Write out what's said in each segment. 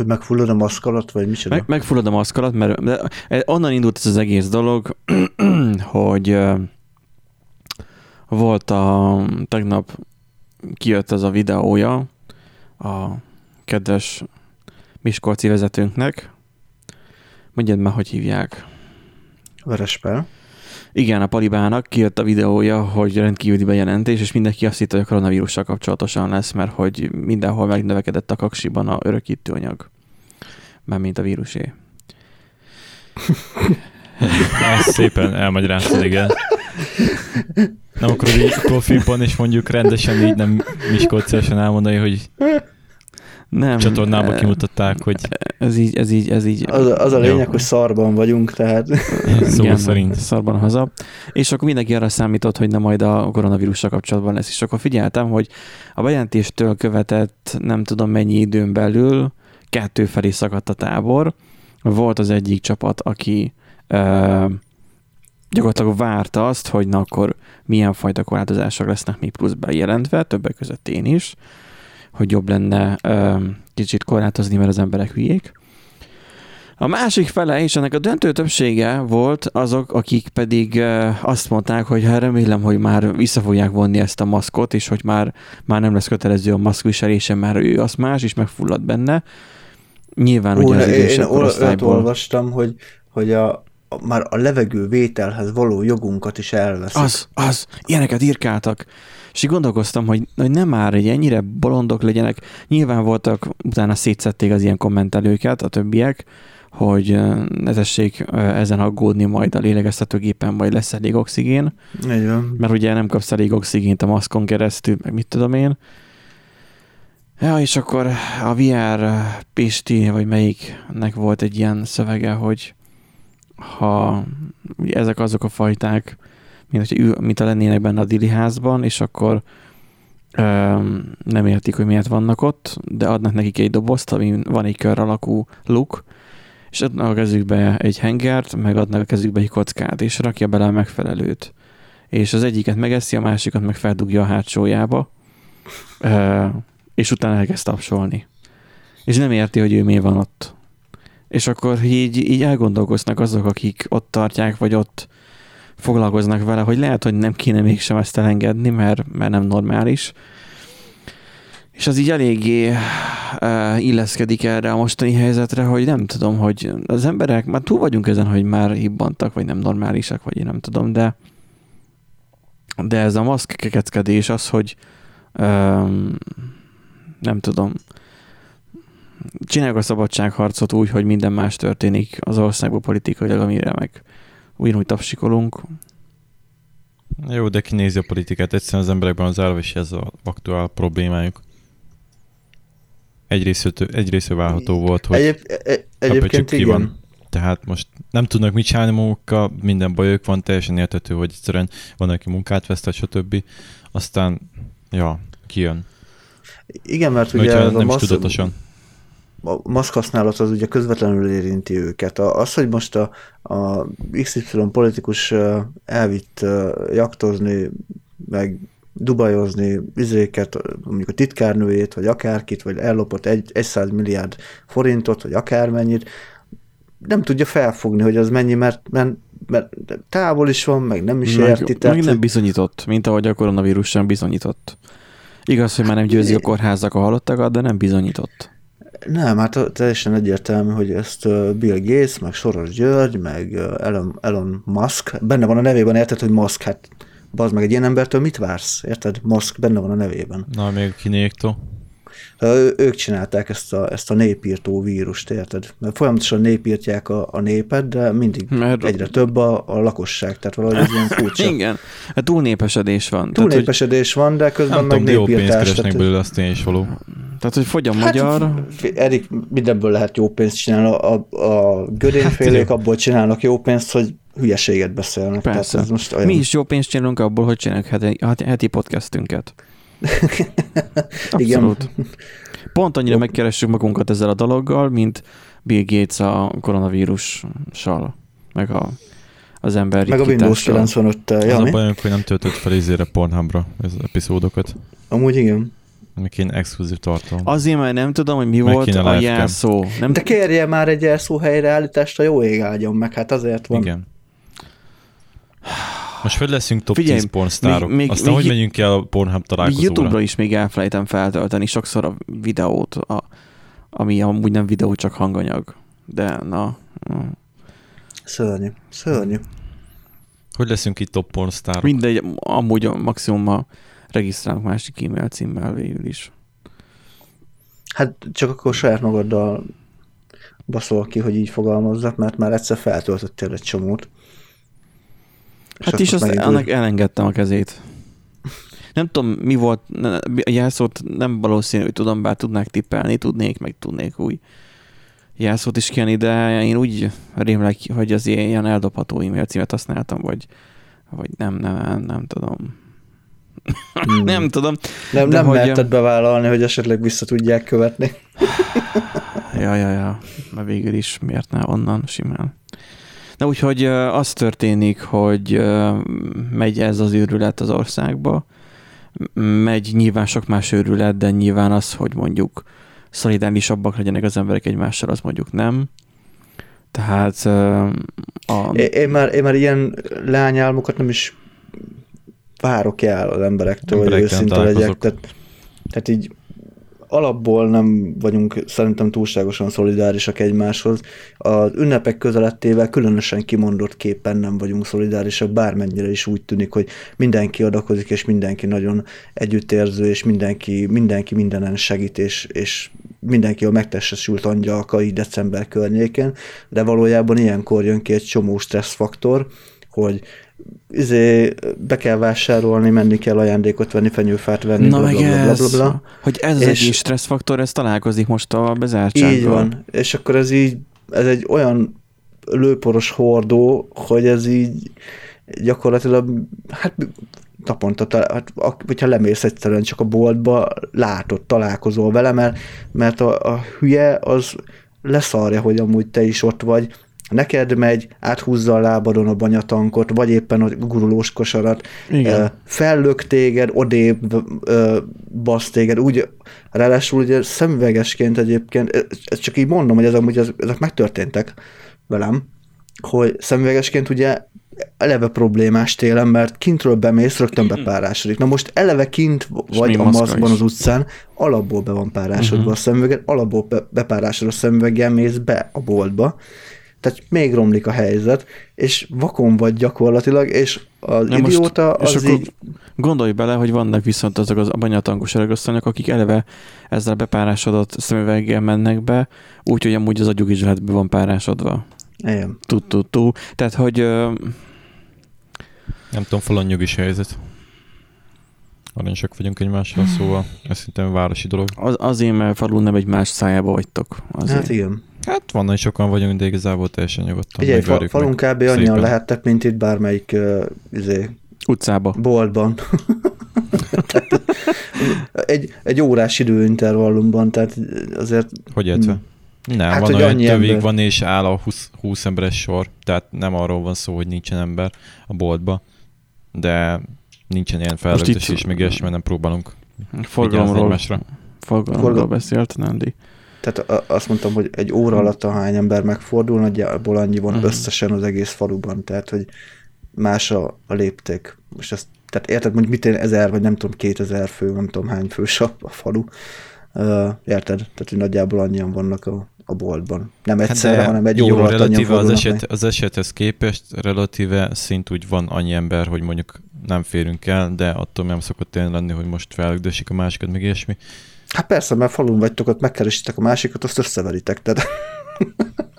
Hogy megfullad a maszk alatt, vagy micsoda? Meg, megfullad a maszk alatt, mert de onnan indult ez az egész dolog, hogy volt a tegnap kijött ez a videója a kedves Miskolci vezetőnknek. Mondjad már, hogy hívják. Verespel. Igen, a Palibának kijött a videója, hogy rendkívüli bejelentés, és mindenki azt hitt, hogy a koronavírussal kapcsolatosan lesz, mert hogy mindenhol megnövekedett a kaksiban a örökítőanyag. mint a vírusé. Ezt szépen elmagyaráztad, igen. Nem akarod így profiban és mondjuk rendesen így nem Miskolciasan elmondani, hogy nem. Csatornába kimutatták, hogy... Ez így, ez így, ez így. Az, az a lényeg, jó. hogy szarban vagyunk, tehát... Szó Igen, szerint. Szarban haza. És akkor mindenki arra számított, hogy nem majd a koronavírussal kapcsolatban lesz. És akkor figyeltem, hogy a bejelentéstől követett nem tudom mennyi időn belül kettő felé szakadt a tábor. Volt az egyik csapat, aki uh, gyakorlatilag várta azt, hogy na akkor milyen fajta korlátozások lesznek még plusz bejelentve, többek között én is hogy jobb lenne kicsit korlátozni, mert az emberek hülyék. A másik fele, és ennek a döntő többsége volt azok, akik pedig azt mondták, hogy hát remélem, hogy már vissza fogják vonni ezt a maszkot, és hogy már, már nem lesz kötelező a maszkviselése, mert ő az más is megfullad benne. Nyilván Ó, ugye az idősebb én korosztályból. olvastam, hogy, hogy a, már a levegő vételhez való jogunkat is elveszik. Az, az, ilyeneket írkáltak. És így gondolkoztam, hogy, hogy nem már egy ennyire bolondok legyenek. Nyilván voltak, utána szétszették az ilyen kommentelőket, a többiek, hogy ne tessék ezen aggódni majd a lélegeztetőgépen, majd lesz elég oxigén. Igen. Mert ugye nem kapsz elég oxigént a maszkon keresztül, meg mit tudom én. Ja, és akkor a VR Pisti, vagy melyiknek volt egy ilyen szövege, hogy ha ezek azok a fajták, mint, hogy mint a lennének benne a Dili házban, és akkor öm, nem értik, hogy miért vannak ott, de adnak nekik egy dobozt, ami van egy kör alakú luk, és adnak a kezükbe egy hengert, meg adnak a kezükbe egy kockát, és rakja bele a megfelelőt. És az egyiket megeszi, a másikat meg feldugja a hátsójába, ö, és utána elkezd tapsolni. És nem érti, hogy ő mi van ott. És akkor így, így elgondolkoznak azok, akik ott tartják, vagy ott foglalkoznak vele, hogy lehet, hogy nem kéne mégsem ezt elengedni, mert, mert nem normális. És az így eléggé uh, illeszkedik erre a mostani helyzetre, hogy nem tudom, hogy az emberek, már túl vagyunk ezen, hogy már hibbantak, vagy nem normálisak, vagy én nem tudom, de de ez a maszk kekeckedés az, hogy um, nem tudom, csináljuk a szabadságharcot úgy, hogy minden más történik az országban politikailag, amire meg ugyanúgy tapsikolunk. Jó, de ki nézi a politikát? Egyszerűen az emberekben az állva, és ez az aktuál problémájuk. Egyrészt, egyrészt válható volt, hogy Egyéb, e, egyébként igen. van. Tehát most nem tudnak mit csinálni magukkal, minden bajok van, teljesen értető, hogy egyszerűen van, aki munkát vesztett, stb. Aztán, ja, kijön. Igen, mert ugye nem a massz... tudatosan a maszkhasználat az ugye közvetlenül érinti őket. Az, hogy most a, a XY politikus elvitt jaktozni, meg dubajozni izéket, mondjuk a titkárnőjét, vagy akárkit, vagy ellopott egy, 100 milliárd forintot, vagy akármennyit, nem tudja felfogni, hogy az mennyi, mert, mert, mert távol is van, meg nem is meg, érti. Tehát, meg nem bizonyított, mint ahogy a koronavírus sem bizonyított. Igaz, hogy már nem győzi a kórházak a halottakat, de nem bizonyított. Nem, hát teljesen egyértelmű, hogy ezt Bill Gates, meg Soros György, meg Elon, Elon Musk, benne van a nevében, érted, hogy Musk, hát bazd meg egy ilyen embertől mit vársz, érted? Musk benne van a nevében. Na, még kinéktől? Ők csinálták ezt a, ezt a népírtó vírust, érted? Mert folyamatosan népírtják a, a népet, de mindig Mert... egyre több a, a lakosság, tehát valahogy ez ilyen furcsa. Igen, hát túlnépesedés van. Túlnépesedés van, de közben meg népírtás. Jó pénzt keresnek belőle, azt én is való. Tehát, hogy fogy a hát, magyar... Erik, mindenből lehet jó pénzt csinálni. A, a gödénfélék hát, abból csinálnak jó pénzt, hogy hülyeséget beszélnek. Persze. Tehát ez most olyan... Mi is jó pénzt csinálunk abból, hogy csinálunk heti, heti podcastünket. Abszolút. Igen. Pont annyira Jobb. megkeressük magunkat ezzel a dologgal, mint Bill Gates a koronavírussal, meg a, az ember Meg a Windows 95-tel. Ja, az a bajunk, hogy nem töltött fel izére Pornhubra az epizódokat. Amúgy igen. Mi kéne exkluzív tartalom. Azért, mert nem tudom, hogy mi Meg volt a jelszó. Nem... De kérje már egy jelszó helyreállítást, a jó ég áldjon meg, hát azért van. Igen. Most hogy leszünk top Figyelj, 10 pornstárok? Még, még, Aztán még, hogy megyünk el a Pornhub találkozóra? Youtube-ra is még elfelejtem feltölteni sokszor a videót, a, ami amúgy nem videó, csak hanganyag. De na... Szörnyű, szörnyű. Hogy leszünk itt top pornstárok? Mindegy, amúgy a maximum a regisztrálunk másik e-mail címmel végül is. Hát csak akkor saját magaddal baszol ki, hogy így fogalmazzak, mert már egyszer feltöltöttél egy csomót. Hát is azt, annak úgy... elengedtem a kezét. Nem tudom, mi volt, a jelszót nem valószínű, hogy tudom, bár tudnák tippelni, tudnék, meg tudnék új jelszót is kérni, de én úgy rémlek, hogy az ilyen eldobható e-mail címet használtam, vagy, vagy nem, nem, nem, nem tudom. Hmm. nem tudom. Nem, nem hogy... merted bevállalni, hogy esetleg vissza tudják követni. ja, ja, ja. Mert végül is miért ne onnan simán. Na úgyhogy az történik, hogy megy ez az őrület az országba, megy nyilván sok más őrület, de nyilván az, hogy mondjuk szolidárisabbak legyenek az emberek egymással, az mondjuk nem. Tehát a... Én, már, én már ilyen leányálmokat nem is várok el az emberektől, hogy őszinte legyek. Tehát, tehát így alapból nem vagyunk szerintem túlságosan szolidárisak egymáshoz. Az ünnepek közelettével különösen kimondott képen nem vagyunk szolidárisak, bármennyire is úgy tűnik, hogy mindenki adakozik, és mindenki nagyon együttérző, és mindenki, mindenki mindenen segít, és, és mindenki a megtestesült angyalka így december környéken, de valójában ilyenkor jön ki egy csomó stresszfaktor, hogy izé, be kell vásárolni, menni kell ajándékot venni, fenyőfát venni, Na bla, meg bla, bla, bla, bla, bla. hogy ez az és stresszfaktor, ez találkozik most a bezártsággal. Így van, és akkor ez így, ez egy olyan lőporos hordó, hogy ez így gyakorlatilag, hát naponta, hát, hogyha lemész egyszerűen csak a boltba, látod, találkozol vele, mert, mert a, a hülye az leszarja, hogy amúgy te is ott vagy, neked megy, áthúzza a lábadon a banyatankot, vagy éppen a gurulós kosarat, Igen. fellök téged, odébb basz téged, úgy, ráadásul ugye szemüvegesként egyébként, ezt csak így mondom, hogy ez amúgy ezek megtörténtek velem, hogy szemüvegesként ugye eleve problémás télen, mert kintről bemész, rögtön bepárásodik. Na most eleve kint vagy a maszkban az utcán, alapból be van párásodva uh-huh. a szemüveged, alapból be, bepárásod a szemüveggel mész be a boltba, tehát még romlik a helyzet, és vakon vagy gyakorlatilag, és az Na idióta most, az és így... Gondolj bele, hogy vannak viszont azok az abanyatankos öregasszonyok, akik eleve ezzel bepárásodott szemüveggel mennek be, úgyhogy amúgy az agyuk is lehet be van párásodva. Igen. Tud, tud, tud. Tehát, hogy... Nem tudom, falon nyugis helyzet. Aranyosak vagyunk egymással, szóval ez szerintem városi dolog. Az, azért, mert falun nem egy más szájába vagytok. Azért. Hát igen. Hát van, hogy sokan vagyunk, de igazából teljesen nyugodtan. Ugye, fa, falun kb. annyian lehettek, mint itt bármelyik uh, izé, utcába. Boltban. egy, egy órás időintervallumban, tehát azért... Hogy értve? Nem, hát, van olyan, hogy tövig ember. van, és áll a 20, 20 emberes sor, tehát nem arról van szó, hogy nincsen ember a boltba, de nincsen ilyen feladatos is, meg ilyesmi, mert nem próbálunk forgalomról, forgalomról beszélt Nandi. Tehát azt mondtam, hogy egy óra alatt a hány ember megfordul, nagyjából annyi van uh-huh. összesen az egész faluban, tehát hogy más a, a lépték. Most ezt, tehát érted, mondjuk mit én ezer, vagy nem tudom, kétezer fő, nem tudom hány fős a, a falu. Uh, érted? Tehát, hogy nagyjából annyian vannak a, a boltban. Nem hát egyszerre, hát hanem egy óra alatt relatíve az, eset, az esethez képest relatíve szint úgy van annyi ember, hogy mondjuk nem férünk el, de attól nem szokott tényleg lenni, hogy most felögdösik a másikat, meg ilyesmi. Hát persze, mert falun vagytok, ott megkeresitek a másikat, azt összeveritek, tehát...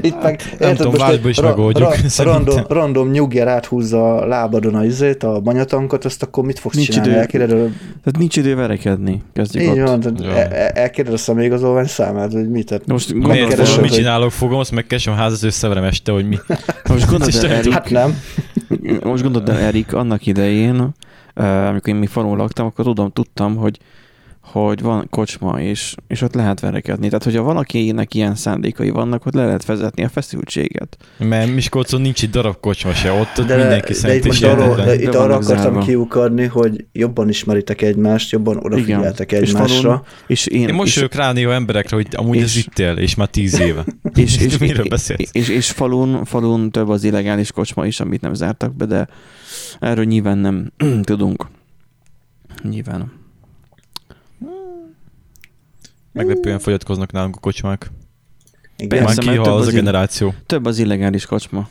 Itt hát, meg, nem tudom, vágyba is ra, megoldjuk. Ra, random, random nyugger áthúzza a lábadon a izét, a banyatankot, azt akkor mit fogsz nincs csinálni? Idő, elkéred, tehát nincs idő verekedni. Kezdjük Így ott. van, tehát el, elkéred a személyigazolvány számát, hogy mit? Tehát most fogom, mit csinálok, fogom, azt megkeresem a házat, összeverem este, hogy mi. Most gondolod, hát nem. Most gondolod Erik, annak idején, amikor én mi falun laktam, akkor tudom, tudtam, hogy hogy van kocsma, és, és ott lehet verekedni. Tehát, hogyha valakinek ilyen szándékai vannak, ott le lehet vezetni a feszültséget. Mert Miskolcon nincs itt darab kocsma se, ott de, mindenki de itt most arra, de itt arra akartam zárva. kiukadni, hogy jobban ismeritek egymást, jobban odafigyeltek Igen. egymásra. És, falun, és én, én most jövök rá néha emberekre, hogy amúgy és, ez itt él, és már tíz éve. És, és, miről beszélsz? És, és falun, falun több az illegális kocsma is, amit nem zártak be, de erről nyilván nem tudunk. Nyilván. Meglepően fogyatkoznak nálunk a kocsmák. Igen, Már kihal az, az a generáció. Több az illegális kocsma.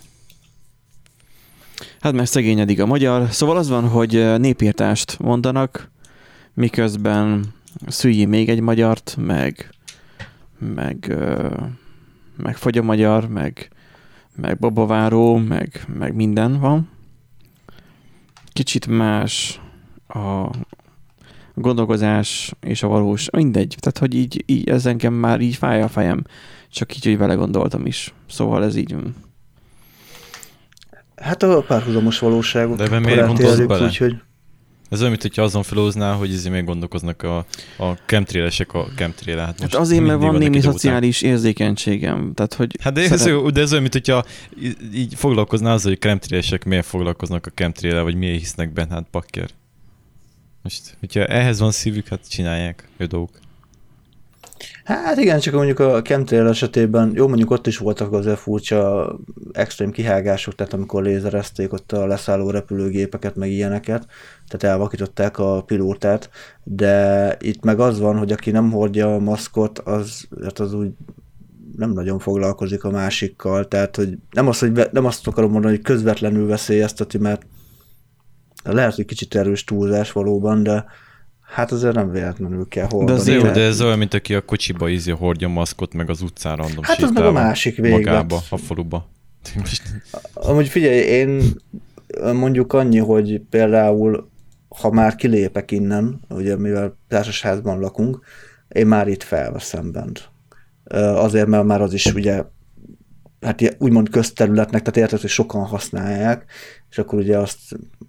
Hát mert szegényedik a magyar. Szóval az van, hogy népírtást mondanak, miközben szülji még egy magyart, meg meg, meg fogy a magyar, meg, meg babaváró, meg, meg minden van. Kicsit más a, gondolkozás és a valós, mindegy. Tehát, hogy így, így ez engem már így fáj a fejem. Csak így, hogy vele gondoltam is. Szóval ez így... Hát a párhuzamos valóságot De miért gondolsz bele? Úgyhogy... Ez olyan, mintha azon felóznál, hogy ezért még gondolkoznak a, a chemtrailesek a chemtrail hát, hát azért, mert van némi szociális után. érzékenységem. Tehát, hogy hát de ez, szeret... de ez olyan, mintha így foglalkoznál azzal, hogy chemtrailesek miért foglalkoznak a chemtrail vagy miért hisznek benne, hát bakker. Most, hogyha ehhez van szívük, hát csinálják dolgok. Hát igen, csak mondjuk a chemtrail esetében, jó mondjuk ott is voltak azért furcsa extrém kihágások, tehát amikor lézerezték ott a leszálló repülőgépeket, meg ilyeneket, tehát elvakították a pilótát, de itt meg az van, hogy aki nem hordja a maszkot, az, hát az úgy nem nagyon foglalkozik a másikkal, tehát hogy nem, az, hogy nem azt akarom mondani, hogy közvetlenül veszélyezteti, mert lehet, hogy kicsit erős túlzás valóban, de hát azért nem véletlenül kell hordani. De, az jó, de ez olyan, mint aki a kocsiba ízi hordja maszkot, meg az utcán random Hát az meg a másik véglet. Magába, a faluba. Amúgy figyelj, én mondjuk annyi, hogy például ha már kilépek innen, ugye mivel társasházban lakunk, én már itt felveszem bent. Azért, mert már az is ugye hát úgymond közterületnek, tehát érted, hogy sokan használják, és akkor ugye azt,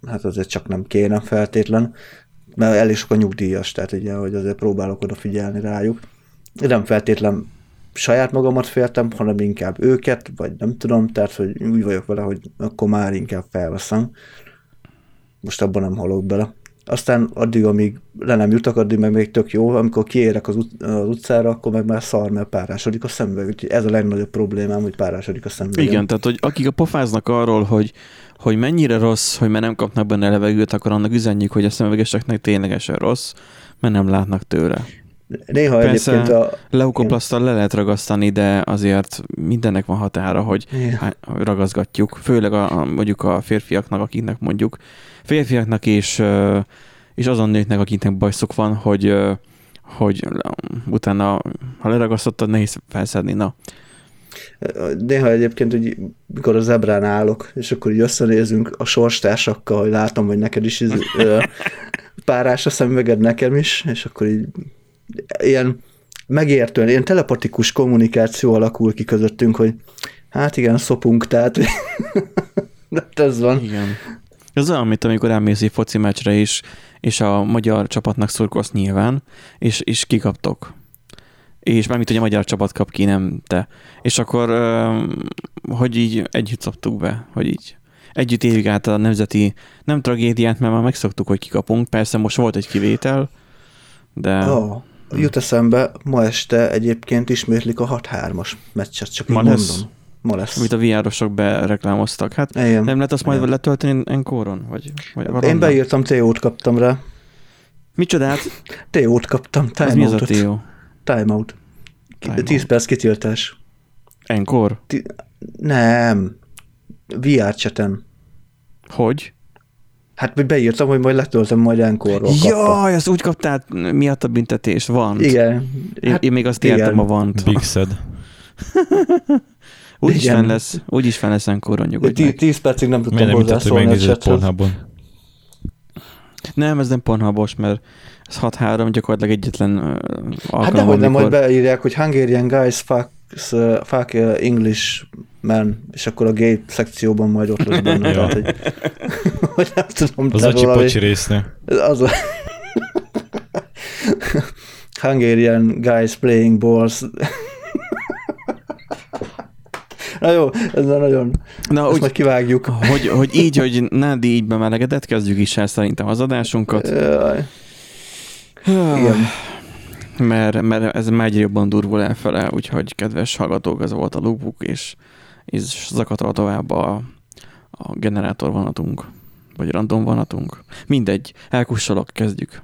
hát azért csak nem kéne feltétlen, mert elég sok a nyugdíjas, tehát ugye, hogy azért próbálok odafigyelni rájuk. Nem feltétlen saját magamat féltem, hanem inkább őket, vagy nem tudom, tehát hogy úgy vagyok vele, hogy akkor már inkább felveszem. Most abban nem halok bele. Aztán addig, amíg le nem jutok, addig meg még tök jó, amikor kiérek az, ut- az utcára, akkor meg már szar, mert párásodik a szemüveg. Úgyhogy ez a legnagyobb problémám, hogy párásodik a szemüveg. Igen, tehát hogy akik a pofáznak arról, hogy, hogy mennyire rossz, hogy már nem kapnak benne levegőt, akkor annak üzenjük, hogy a szemüvegeseknek ténylegesen rossz, mert nem látnak tőle. Néha Persze egyébként a... leukoplasztal le lehet ragasztani, de azért mindennek van határa, hogy yeah. ragaszgatjuk. Főleg a, a, mondjuk a férfiaknak, akiknek mondjuk férfiaknak és, és azon nőknek, akiknek bajszok van, hogy, hogy utána, ha leragasztottad, nehéz felszedni. Na. Néha egyébként, hogy mikor az ebrán állok, és akkor így összenézünk a sorstársakkal, hogy látom, hogy neked is ez, párás a szemüveged nekem is, és akkor így ilyen megértően, ilyen telepatikus kommunikáció alakul ki közöttünk, hogy hát igen, szopunk, tehát de ez van. Igen. Ez olyan, mint amikor elmész egy foci meccsre is, és a magyar csapatnak szurkolsz nyilván, és, és kikaptok. És mármint, hogy a magyar csapat kap ki, nem te. És akkor, hogy így együtt szoptuk be, hogy így együtt éljük át a nemzeti, nem tragédiát, mert már megszoktuk, hogy kikapunk. Persze most volt egy kivétel, de... Oh, jut eszembe, ma este egyébként ismétlik a 6-3-as meccset, csak ma lesz. mondom. Ma lesz. Amit a VR-osok bereklámoztak. Hát Igen. nem lehet azt majd Igen. letölteni enkóron? Vagy, vagy Én beírtam, TO-t kaptam rá. Micsodát? TO-t kaptam, time mi az a TO? Timeout. Time 10 perc kitiltás. Enkor? nem. VR chaten. Hogy? Hát hogy beírtam, hogy majd letöltöm, majd enkorról Jaj, azt úgy kaptál miatt a büntetés, van. Igen. Én, hát, én még azt igen. értem a vant. Big said. úgy is fenn lesz, úgy is fenn lesz enkorról, nyugodj meg. Tíz percig nem tudtam hozzászólni a. Nem, ez nem pornhabos, mert ez 6-3 gyakorlatilag egyetlen uh, alkalom. Hát nehogy nem, majd beírják, hogy Hungarian guys fuck, uh, fuck uh, English man, és akkor a gay szekcióban majd ott lesz benne. tehát, hogy, hogy nem tudom. Az a csipocsi résznél. Az a... Hungarian guys playing balls. Na jó, ez nagyon... Na, Ezt úgy, majd kivágjuk. Hogy, hogy így, hogy Nádi így bemelegedett, kezdjük is el szerintem az adásunkat. Jaj. Igen. Mert, mert ez már egyre jobban durvul elfele, úgyhogy kedves hallgatók, ez volt a lookbook, és, és zakatol tovább a, a generátor vonatunk, vagy random vonatunk. Mindegy, elkussolok, kezdjük.